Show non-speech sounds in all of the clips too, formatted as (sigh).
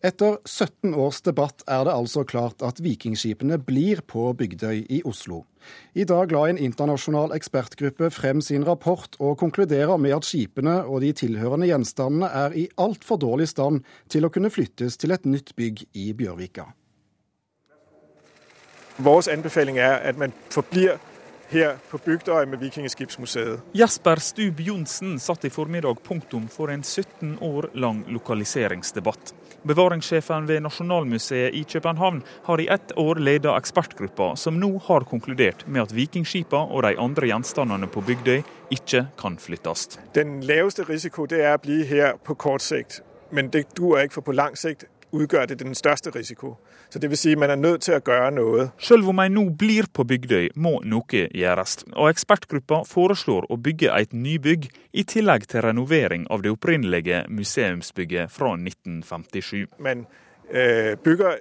Etter 17 års debatt er det altså klart at vikingskipene blir på Bygdøy i Oslo. I dag la en internasjonal ekspertgruppe frem sin rapport og konkluderer med at skipene og de tilhørende gjenstandene er i altfor dårlig stand til å kunne flyttes til et nytt bygg i Bjørvika. Vår anbefaling er at man forblir her på Bygdøy med Vikingskipsmuseet. Jesper Stub Johnsen satte i formiddag punktum for en 17 år lang lokaliseringsdebatt. Bevaringssjefen ved Nasjonalmuseet i København har i ett år ledet ekspertgruppa som nå har konkludert med at vikingskipa og de andre gjenstandene på Bygdøy ikke kan flyttes. Den laveste risiko det er å bli her på kort sikt, men det duer ikke, for på lang sikt utgjør det den største risiko. Så det vil si man er nødt til å gjøre noe. Selv om en nå blir på Bygdøy, må noe gjøres. Og ekspertgruppa foreslår å bygge et nybygg, i tillegg til renovering av det opprinnelige museumsbygget fra 1957. Man øh, bygger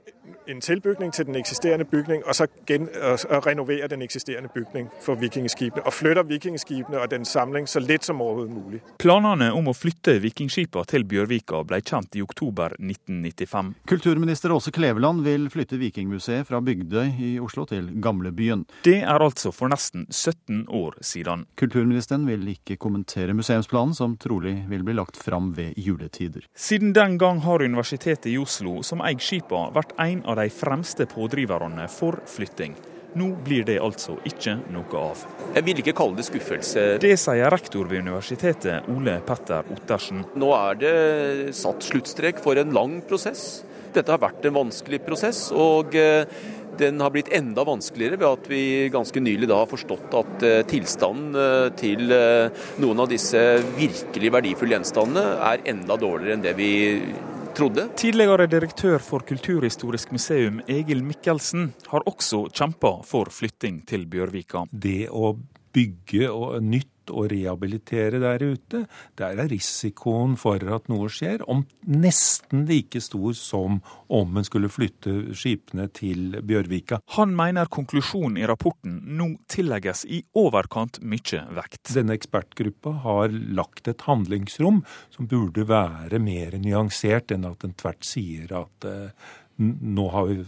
en tilbygning til den eksisterende bygning, og så gen, og, og renoverer den eksisterende bygning for vikingskipene. Og flytter vikingskipene og den samling så lett som overhodet mulig. Planene om å flytte vikingskipene til Bjørvika ble kjent i oktober 1995. Kulturminister Åse Kleveland vil flytte Vikingmuseet fra Bygdøy i Oslo til Gamlebyen. Det er altså for nesten 17 år siden. Kulturministeren vil ikke kommentere museumsplanen, som trolig vil bli lagt fram ved juletider. Siden den gang har Universitetet i Oslo, som eier skipene, vært en av de fremste pådriverne for flytting. Nå blir det altså ikke noe av. Jeg vil ikke kalle det skuffelse. Det sier rektor ved universitetet, Ole Petter Ottersen. Nå er det satt sluttstrek for en lang prosess. Dette har vært en vanskelig prosess, og eh, den har blitt enda vanskeligere ved at vi ganske nylig da har forstått at eh, tilstanden eh, til noen av disse virkelig verdifulle gjenstandene er enda dårligere enn det vi trodde. Tidligere direktør for Kulturhistorisk museum, Egil Mikkelsen, har også kjempa for flytting til Bjørvika. Det å bygge nytt og rehabilitere der ute, der er risikoen for at noe skjer, om nesten like stor som om en skulle flytte skipene til Bjørvika. Han mener konklusjonen i rapporten nå tillegges i overkant mye vekt. Denne ekspertgruppa har lagt et handlingsrom som burde være mer nyansert enn at en tvert sier at nå har vi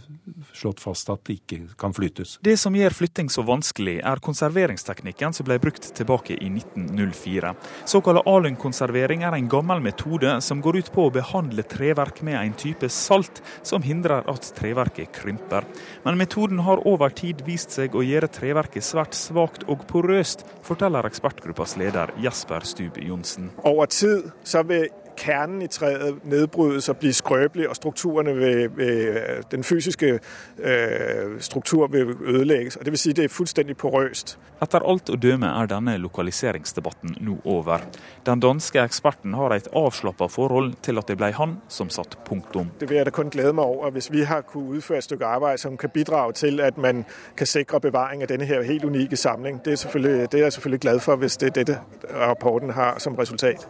slått fast at det ikke kan flyttes. Det som gjør flytting så vanskelig, er konserveringsteknikken som ble brukt tilbake i 1904. Såkalt alunkonservering er en gammel metode som går ut på å behandle treverk med en type salt som hindrer at treverket krymper. Men metoden har over tid vist seg å gjøre treverket svært svakt og porøst, forteller ekspertgruppas leder Jesper Stub Johnsen. Over tid så vil kernen i treet nedbrydes og blir skrøbelig, og strukturerne ved, ved den fysiske øh, struktur vil ødelegges. Og det vil si det er fullstendig porøst. Etter alt å døme er denne lokaliseringsdebatten nå over. Den danske eksperten har et avslappa forhold til at det ble han som satt punktum. Det vil jeg da kun glede meg over, hvis vi har kunnet utføre et stykke arbeid som kan bidra til at man kan sikre bevaring av denne her helt unike samling. Det er, det er jeg selvfølgelig glad for hvis det er dette rapporten har som resultat.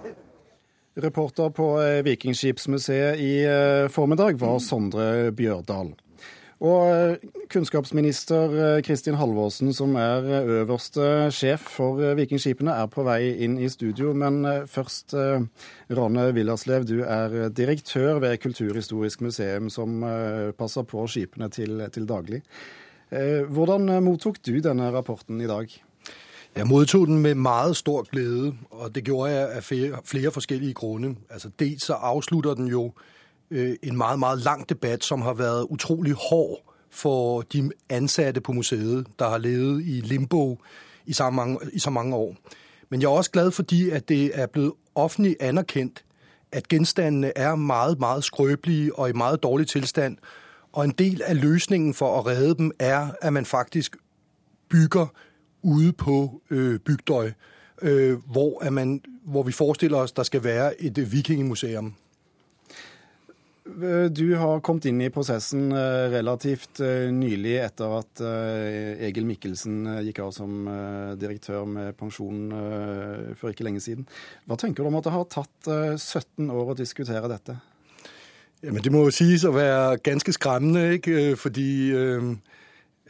Reporter på Vikingskipsmuseet i formiddag var Sondre Bjørdal. Og kunnskapsminister Kristin Halvorsen, som er øverste sjef for Vikingskipene, er på vei inn i studio. Men først, Rane Villerslev, du er direktør ved Kulturhistorisk museum, som passer på skipene til, til daglig. Hvordan mottok du denne rapporten i dag? Jeg modtog den med meget stor glede, og det gjorde jeg av flere forskjellige grunner. Altså, dels så avslutter den jo en meget, meget lang debatt som har vært utrolig hård for de ansatte på museet, der har levet i limbo i så mange, i så mange år. Men jeg er også glad fordi at det er blitt offentlig anerkjent at gjenstandene er meget, meget skrøpelige og i meget dårlig tilstand. Og en del av løsningen for å redde dem er at man faktisk bygger ude på øh, Bygdøy, øh, hvor, man, hvor, vi forestiller oss det skal være et vikingmuseum. Du har kommet inn i prosessen relativt nylig etter at Egil Mikkelsen gikk av som direktør med pensjon for ikke lenge siden. Hva tenker du om at det har tatt 17 år å diskutere dette? Jamen, det må jo sies å være ganske skremmende, ikke? fordi øh,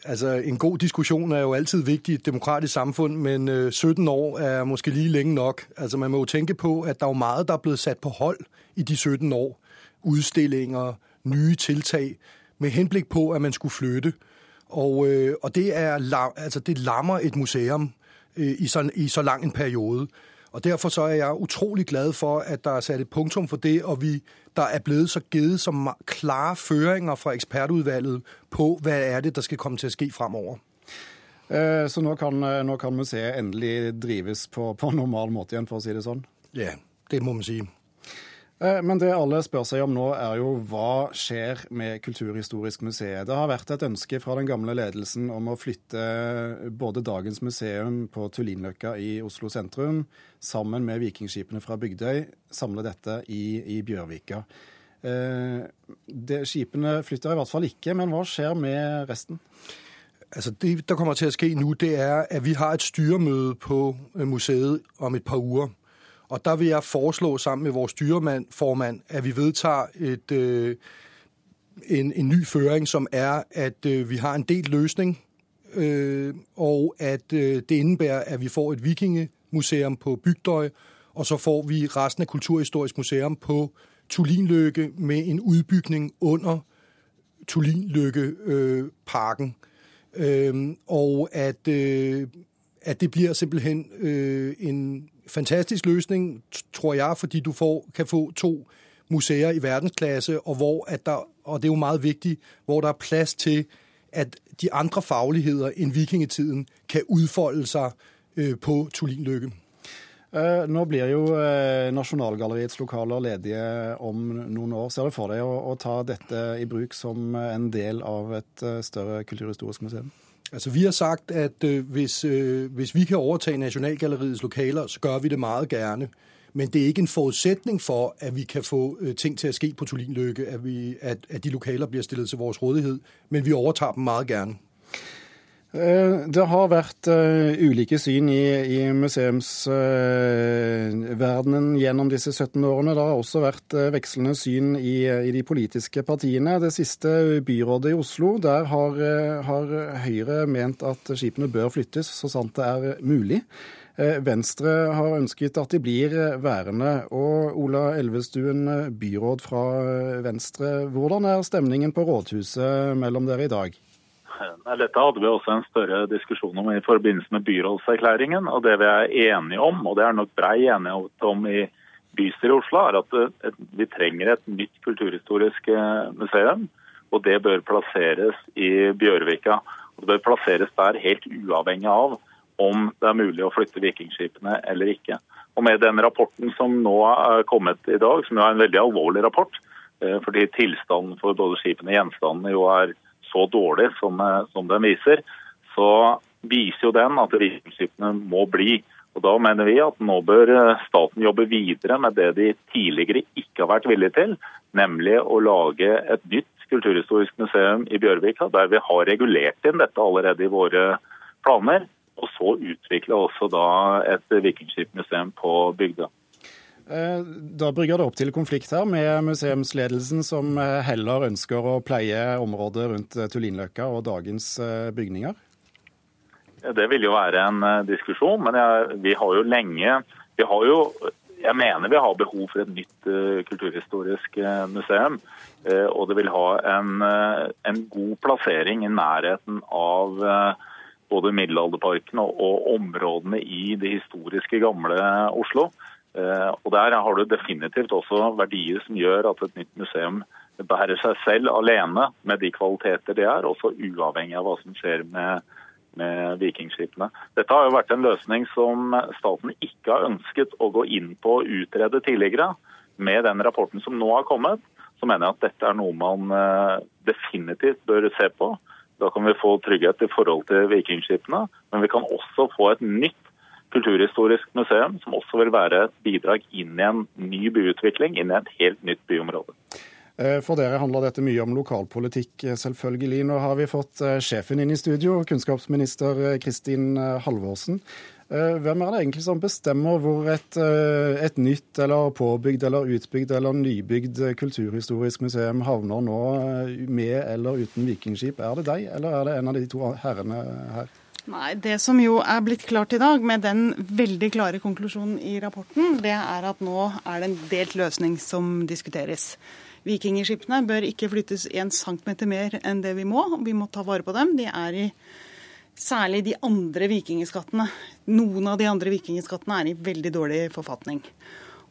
Altså, En god diskusjon er jo alltid viktig i et demokratisk samfunn, men 17 år er måske lige lenge nok. Altså, Man må jo tenke på at det er jo mye der er blitt satt på hold i de 17 år. Udstillinger, nye tiltag med henblik på, at man skulle flytte. Og, øh, og det, er, altså, det lammer et museum øh, i, så, i så lang en periode. Og derfor så er jeg utrolig glad for, at der er sat et punktum for det, og vi, der er blevet så givet som klare føringer fra ekspertudvalget på, hvad er det, der skal komme til at ske fremover. Eh, så nå kan, eh, nå kan museet endelig drives på, på normal måte igjen, for å si det sånn? Ja, det må man si. Eh, men det alle spør seg om nå, er jo hva skjer med Kulturhistorisk museet? Det har vært et ønske fra den gamle ledelsen om å flytte både dagens museum på Tullinløkka i Oslo sentrum sammen med vikingskipene fra Bygdøy, samle dette i, i Bjørvika. Eh, det, skipene flytter i hvert fall ikke, men hva skjer med resten? Altså Det der kommer til å skje nå, det er at vi har et styremøte på museet om et par uker. Og der vil jeg foreslå sammen med vores styreformand, at vi vedtager et, øh, en, en ny føring, som er, at øh, vi har en delt løsning, øh, og at øh, det indebærer, at vi får et vikingemuseum på Bygdøj, og så får vi resten af Kulturhistorisk Museum på Tullinløkke med en udbygning under Tulinløkke-parken. Øh, øh, og at, øh, at det bliver simpelthen øh, en fantastisk løsning, tror jeg, fordi du får, kan få to museer i verdensklasse, og hvor at der, og det er jo meget vigtigt, hvor der er plads til, at de andre fagligheter end vikingetiden kan udfolde seg øh, på Tullinløkke. Eh, nå blir jo eh, Nasjonalgalleriets lokaler ledige om noen år. Ser du for deg å, å ta dette i bruk som en del av et større kulturhistorisk museum? Altså, Vi har sagt at øh, hvis, øh, hvis, vi kan overta Nasjonalgalleriets lokaler, så gjør vi det meget gjerne. Men det er ikke en forutsetning for at vi kan få øh, ting til å ske på Tullinløkke, at, at, at de lokaler blir stillet til vår rådighet. Men vi overtar dem meget gjerne. Eh, det har vært uh, ulike syn i, i museumsverdenen uh, gjennom disse 17 årene. Det har også vært vekslende syn i, i, de politiske partiene. Det siste byrådet i Oslo, der har, har, Høyre ment at skipene bør flyttes så sant det er mulig. Venstre har ønsket at de blir værende. Og Ola Elvestuen, byråd fra Venstre, hvordan er stemningen på rådhuset mellom dere i dag? Dette hadde vi også en større diskusjon om i forbindelse med byrådserklæringen. og Det vi er enige om, og det er nok brei enighet om i bystyret i Oslo, er at vi trenger et nytt kulturhistorisk eh, museum. Og det bør plasseres i Bjørvika. Og det bør plasseres der helt uavhengig av om det er mulig å flytte vikingskipene eller ikke. Og Med den rapporten som nå er kommet i dag, som jo er en veldig alvorlig rapport, eh, fordi tilstanden for både skipene og gjenstandene jo er så dårlig som, eh, som den viser, så viser jo den at vikingskipene må bli. Og Da mener vi at nå bør eh, staten jobbe videre med det de tidligere ikke har vært villige til, nemlig å lage et nytt kulturhistorisk museum i Bjørvika, der vi har regulert inn dette allerede i våre planer. Og så utvikle også da et vikingskipmuseum på Bygdøy. Eh, da brygger det opp til konflikt her med museumsledelsen, som eh, heller ønsker å pleie området rundt eh, Tullinløkka og dagens bygninger? Det vil jo være en diskusjon, men jeg, vi har jo lenge vi har jo, Jeg mener vi har behov for et nytt kulturhistorisk museum. Og det vil ha en, en god plassering i nærheten av både middelalderparken og, og områdene i det historiske gamle Oslo. Eh, og Der har du definitivt også verdier som gjør at et nytt museum bærer seg selv alene med de kvaliteter det er, også uavhengig av hva som skjer med, med vikingskipene. Dette har jo vært en løsning som staten ikke har ønsket å gå inn på og utrede tidligere. Med den rapporten som nå har kommet, så mener jeg at dette er noe man eh, definitivt bør se på. Da kan vi få trygghet i forhold til vikingskipene, men vi kan også få et nytt kulturhistorisk museum, som også vil være et bidrag inn i en ny byutvikling, inn i et helt nytt byområde. Eh, for dere handler dette mye om lokalpolitikk, eh, selvfølgelig. Nå har vi fått eh, sjefen inn i studio, kunnskapsminister Kristin Halvorsen. Hvem er det egentlig som bestemmer hvor et, et, nytt eller påbygd eller utbygd eller nybygd kulturhistorisk museum havner nå, med eller uten vikingskip? Er det deg, eller er det en av de to herrene her? Nei, Det som jo er blitt klart i dag, med den veldig klare konklusjonen i rapporten, det er at nå er det en delt løsning som diskuteres. Vikingskipene bør ikke flyttes én centimeter mer enn det vi må. Vi må ta vare på dem. De er i Særlig de andre vikingskattene. Noen av de andre vikingskattene er i veldig dårlig forfatning.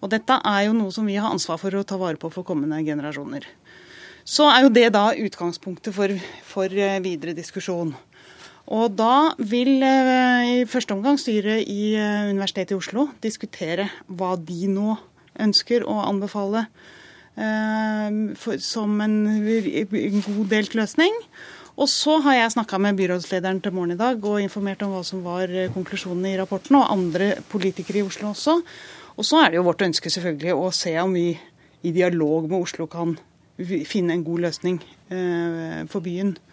Og dette er jo noe som vi har ansvar for å ta vare på for kommende generasjoner. Så er jo det da utgangspunktet for, for eh, videre diskusjon. Og da vil eh, i første omgang styret i eh, Universitetet i Oslo diskutere hva de nå ønsker å anbefale for, som en, god delt løsning. Og så har jeg snakka med byrådslederen til morgen i dag og informert om hva som var konklusjonen i rapporten, og andre politikere i Oslo også. Og så er det jo vårt ønske selvfølgelig å se om vi i dialog med Oslo kan finne en god løsning eh, for byen eh,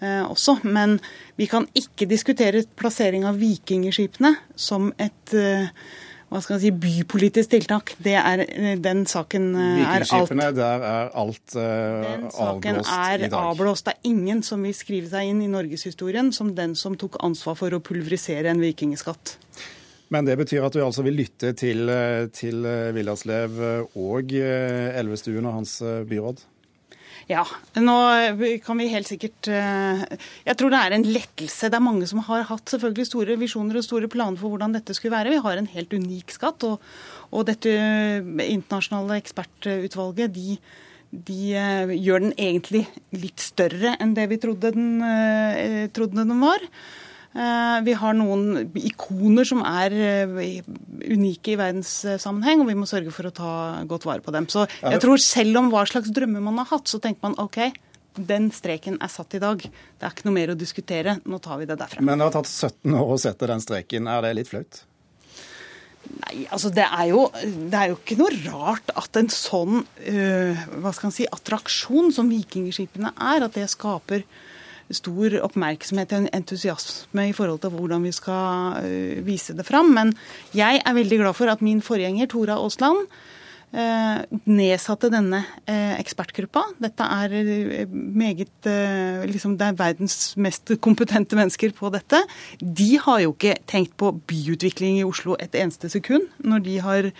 også. Men vi kan ikke diskutere plassering av vikingskipene som et eh, hva skal man si, bypolitisk tiltak. Det er, den saken er alt der er alt uh, den saken avblåst er i dag. Avblåst. Det er ingen som vil skrive seg inn i norgeshistorien som den som tok ansvar for å pulverisere en vikingskatt. Men det betyr at du altså vil lytte til, til Villaslev og Elvestuen og hans byråd? Ja. Nå kan vi helt sikkert Jeg tror det er en lettelse. Det er mange som har hatt selvfølgelig store visjoner og store planer for hvordan dette skulle være. Vi har en helt unik skatt. Og, og dette internasjonale ekspertutvalget de, de gjør den egentlig litt større enn det vi trodde den, trodde den var. Vi har noen ikoner som er unike i verdenssammenheng, og vi må sørge for å ta godt vare på dem. Så jeg tror selv om hva slags drømmer man har hatt, så tenker man OK, den streken er satt i dag. Det er ikke noe mer å diskutere. Nå tar vi det derfra. Men det har tatt 17 år å sette den streken. Er det litt flaut? Nei, altså det er, jo, det er jo ikke noe rart at en sånn øh, hva skal man si, attraksjon som vikingskipene er, at det skaper stor oppmerksomhet og entusiasme i forhold til hvordan vi skal uh, vise det fram. Men jeg er veldig glad for at min forgjenger Tora Aasland uh, nedsatte denne uh, ekspertgruppa. Dette er meget liksom Det er verdens mest kompetente mennesker på dette. De har jo ikke tenkt på byutvikling i Oslo et eneste sekund når de har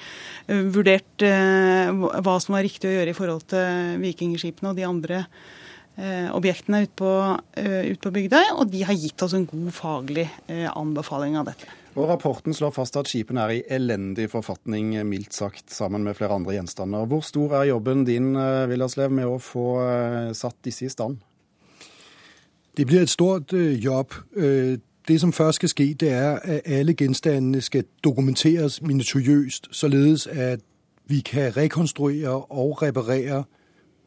vurdert hva som var riktig å gjøre i forhold til vikingskipene og de andre objektene ute på, ut på Bygdøy, og de har gitt oss en god faglig anbefaling av dette. Og Rapporten slår fast at skipene er i elendig forfatning, mildt sagt, sammen med flere andre gjenstander. Hvor stor er jobben din Villerslev, med å få satt disse i stand? Det blir et stort jobb. Det som først skal ske, det er at alle gjenstandene skal dokumenteres minutiøst, således at vi kan rekonstruere og reparere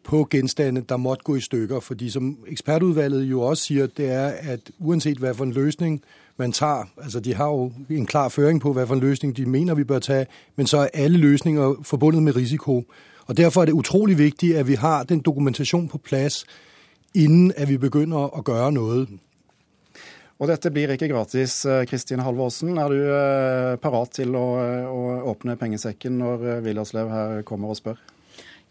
på genstande, der måtte gå i stykker. Fordi som ekspertudvalget jo også sier, det er at uansett hva for en løsning man tar, altså de har jo en klar føring på hva for en løsning de mener vi bør ta, men så er alle løsninger forbundet med risiko. Og Derfor er det utrolig viktig at vi har den dokumentasjon på plass innen at vi begynner å gjøre noe. Og dette blir ikke gratis. Kristin Halvorsen, er du parat til å, å åpne pengesekken når Villerslev her kommer og spør?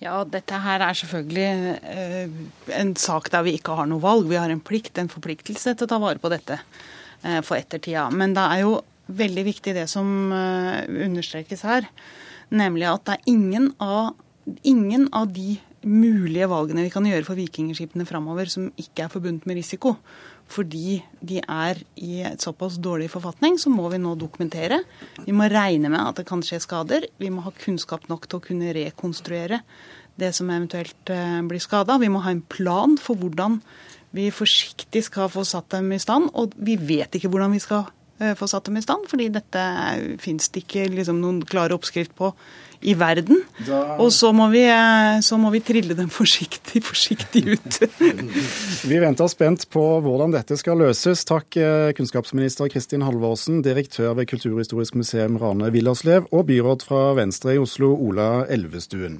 Ja, dette her er selvfølgelig eh, en sak der vi ikke har noe valg. Vi har en plikt, en forpliktelse til å ta vare på dette eh, for ettertida. Men det er jo veldig viktig det som eh, understrekes her, nemlig at det er ingen av, ingen av de mulige valgene vi kan gjøre for vikingskipene framover som ikke er forbundet med risiko. Fordi de er i et såpass dårlig forfatning, så må vi nå dokumentere. Vi må regne med at det kan skje skader. Vi må ha kunnskap nok til å kunne rekonstruere det som eventuelt blir skada. Vi må ha en plan for hvordan vi forsiktig skal få satt dem i stand. Og vi vet ikke hvordan vi skal få satt dem i stand, fordi dette fins det ikke liksom, noen klare oppskrift på i verden. Da... Og så må, vi, så må, vi, trille dem (laughs) forsiktig, forsiktig ut. (laughs) vi venter spent på hvordan dette skal løses. Takk kunnskapsminister Kristin Halvorsen, direktør ved Kulturhistorisk museum Rane Villerslev og byråd fra Venstre i Oslo, Ola Elvestuen.